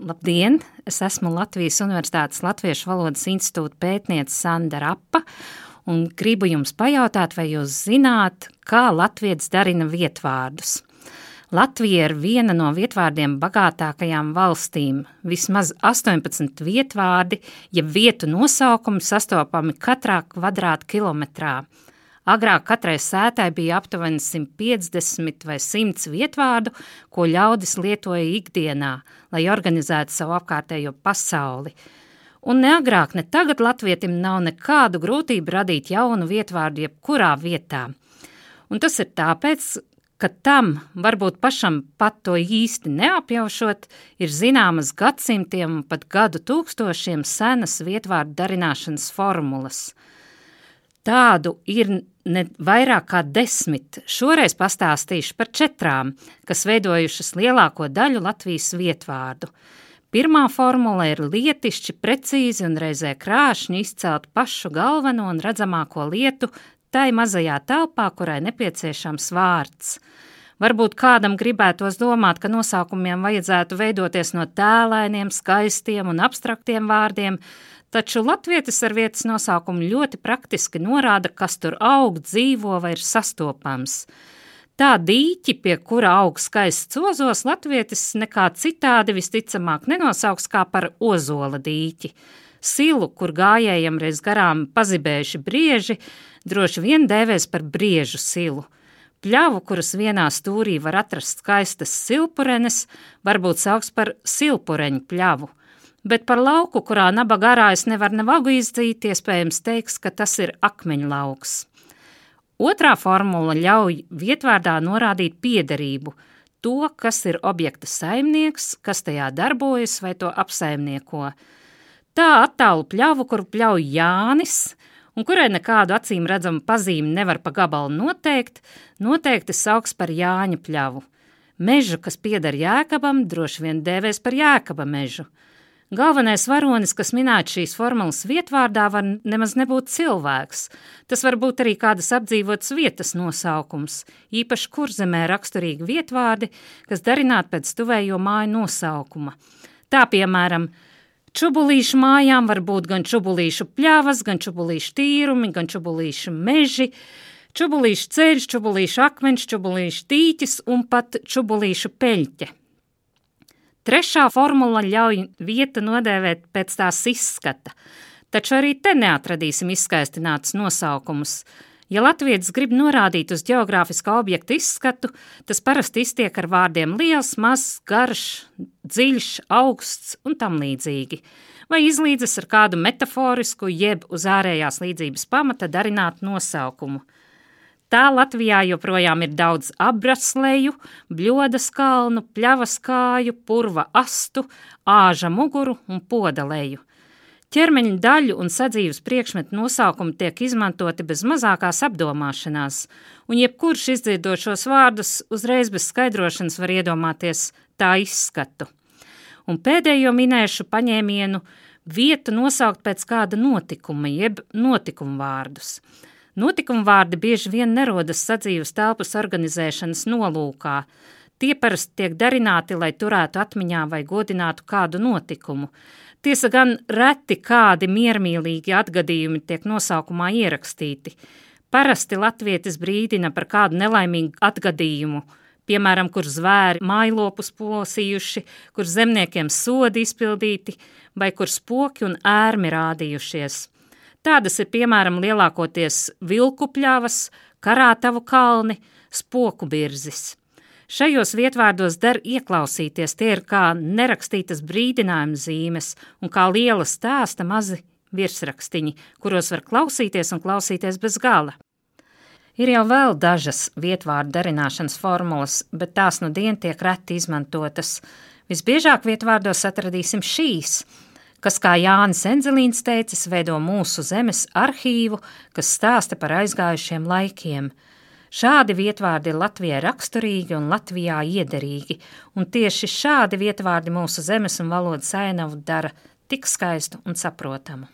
Labdien! Es esmu Latvijas Universitātes Latviešu valodas institūta pētniece Sandra Rapa, un gribu jums pajautāt, vai jūs zināt, kā latvietis darina vietvārdus. Latvija ir viena no vietvārdiem bagātākajām valstīm. Vismaz 18 vietvārdi, ja vietu nosaukumi sastopami katrā kvadrātkilometrā. Agrāk katrai sētai bija aptuveni 150 vai 100 vietvārdu, ko ļaudis lietoja ikdienā, lai organizētu savu apkārtējo pasauli. Un ne agrāk, ne tagad latvietim nav nekādu grūtību radīt jaunu vietvārdu jebkurā vietā. Un tas ir tāpēc, ka tam, varbūt pašam pat to īsti neapjaušot, ir zināmas gadsimtiem un pat gadu tūkstošiem senas vietvārdu darināšanas formulas. Tādu ir ne vairāk kā desmit. Šoreiz pastāstīšu par četrām, kas veidojušas lielāko daļu Latvijas vietvārdu. Pirmā formula ir lietišķi, precīzi un reizē krāšņi izcelt pašu galveno un redzamāko lietu tai mazajā telpā, kurai nepieciešams vārds. Varbūt kādam gribētos domāt, ka nosaukumiem vajadzētu veidoties no tēlainiem, skaistiem un abstraktiem vārdiem, taču latvietis ar vietas nosaukumu ļoti praktiski norāda, kas tur aug, dzīvo vai ir sastopams. Tā dīķi, pie kura aug skaists ozos, latvietis nekā citādi visticamāk nenosauks kā par ozola dīķi. Silu, kur gājējam reiz garām pazibējuši brieži, droši vien dēvēs par briežu silu. Pļavu, kuras vienā stūrī var atrast skaistas silpurenes, varbūt sauks par silpureņu pļavu, bet par lauku, kurā naba garājas nevar ne vagu izdzīt, iespējams teiks, ka tas ir akmeņu lauks. Otrā formula ļauj vietvārdā norādīt piederību, to, kas ir objekta saimnieks, kas tajā darbojas vai to apsaimnieko. Tā attālu pļavu, kur pļauj Jānis, un kurai nekādu acīm redzamu pazīmi nevar pa gabalu noteikt, noteikti sauks par Jāņa pļavu. Mežu, kas pieder Jēkabam, droši vien dēvēs par Jēkaba mežu. Galvenais varonis, kas minēts šīs formulas vietvārdā, var nemaz nebūt cilvēks. Tas var būt arī kādas apdzīvotas vietas nosaukums, īpaši kurzemē raksturīgi vietvārdi, kas darināti pēc tuvējo māju nosaukuma. Tā, piemēram, Čubulīšu mājām var būt gan čubulīšu pļavas, gan čubulīšu tīrumi, gan čubulīšu meži, čubulīšu ceļš, čubulīšu akmeņš, čubulīšu tīķis un pat čubulīšu peļķe. Trešā formula ļauj vietu nodēvēt pēc tās izskata, taču arī te neatradīsim izskaistinātus nosaukumus – Ja latvietis grib norādīt uz geogrāfiskā objekta izskatu, tas parasti iztiek ar vārdiem liels, mazs, garš, dziļš, augsts un tam līdzīgi, vai izlīdzas ar kādu metaforisku jeb uz ārējās līdzības pamata darinātu nosaukumu. Tā Latvijā joprojām ir daudz abrasleju, bļodas kalnu, pļavas kāju, purva astu, āža muguru un podaleju. Ķermeņa daļu un sadzīves priekšmetu nosaukumi tiek izmantoti bez mazākās apdomāšanās, un jebkurš izdzirdot šos vārdus uzreiz bez skaidrošanas var iedomāties tā izskatu. Un pēdējo minēšu paņēmienu vietu nosaukt pēc kāda notikuma, jeb notikumu vārdus. Notikumu vārdi bieži vien nerodas sadzīves telpas organizēšanas nolūkā. Tie parasti tiek darināti, lai turētu atmiņā vai godinātu kādu notikumu. Tiesa gan reti kādi miermīlīgi atgadījumi tiek nosaukumā ierakstīti. Parasti latvietis brīdina par kādu nelaimīgu atgadījumu, piemēram, kur zvēri mājlopus posījuši, kur zemniekiem sodi izpildīti vai kur spoki un ērmi rādījušies. Tādas ir piemēram lielākoties vilku pļavas, karātavu kalni, spoku birzis. Šajos vietvārdos der ieklausīties, tie ir kā nerakstītas brīdinājuma zīmes un kā liela stāsta mazi virsrakstiņi, kuros var klausīties un klausīties bez gala. Ir jau vēl dažas vietvārdu darināšanas formulas, bet tās nu dien tiek reti izmantotas. Visbiežāk vietvārdos atradīsim šīs, kas, kā Jānis Enzelīns teicis, veido mūsu zemes arhīvu, kas stāsta par aizgājušiem laikiem – Šādi vietvārdi ir Latvijai raksturīgi un Latvijā iederīgi, un tieši šādi vietvārdi mūsu zemes un valodas ainavu dara tik skaistu un saprotamu.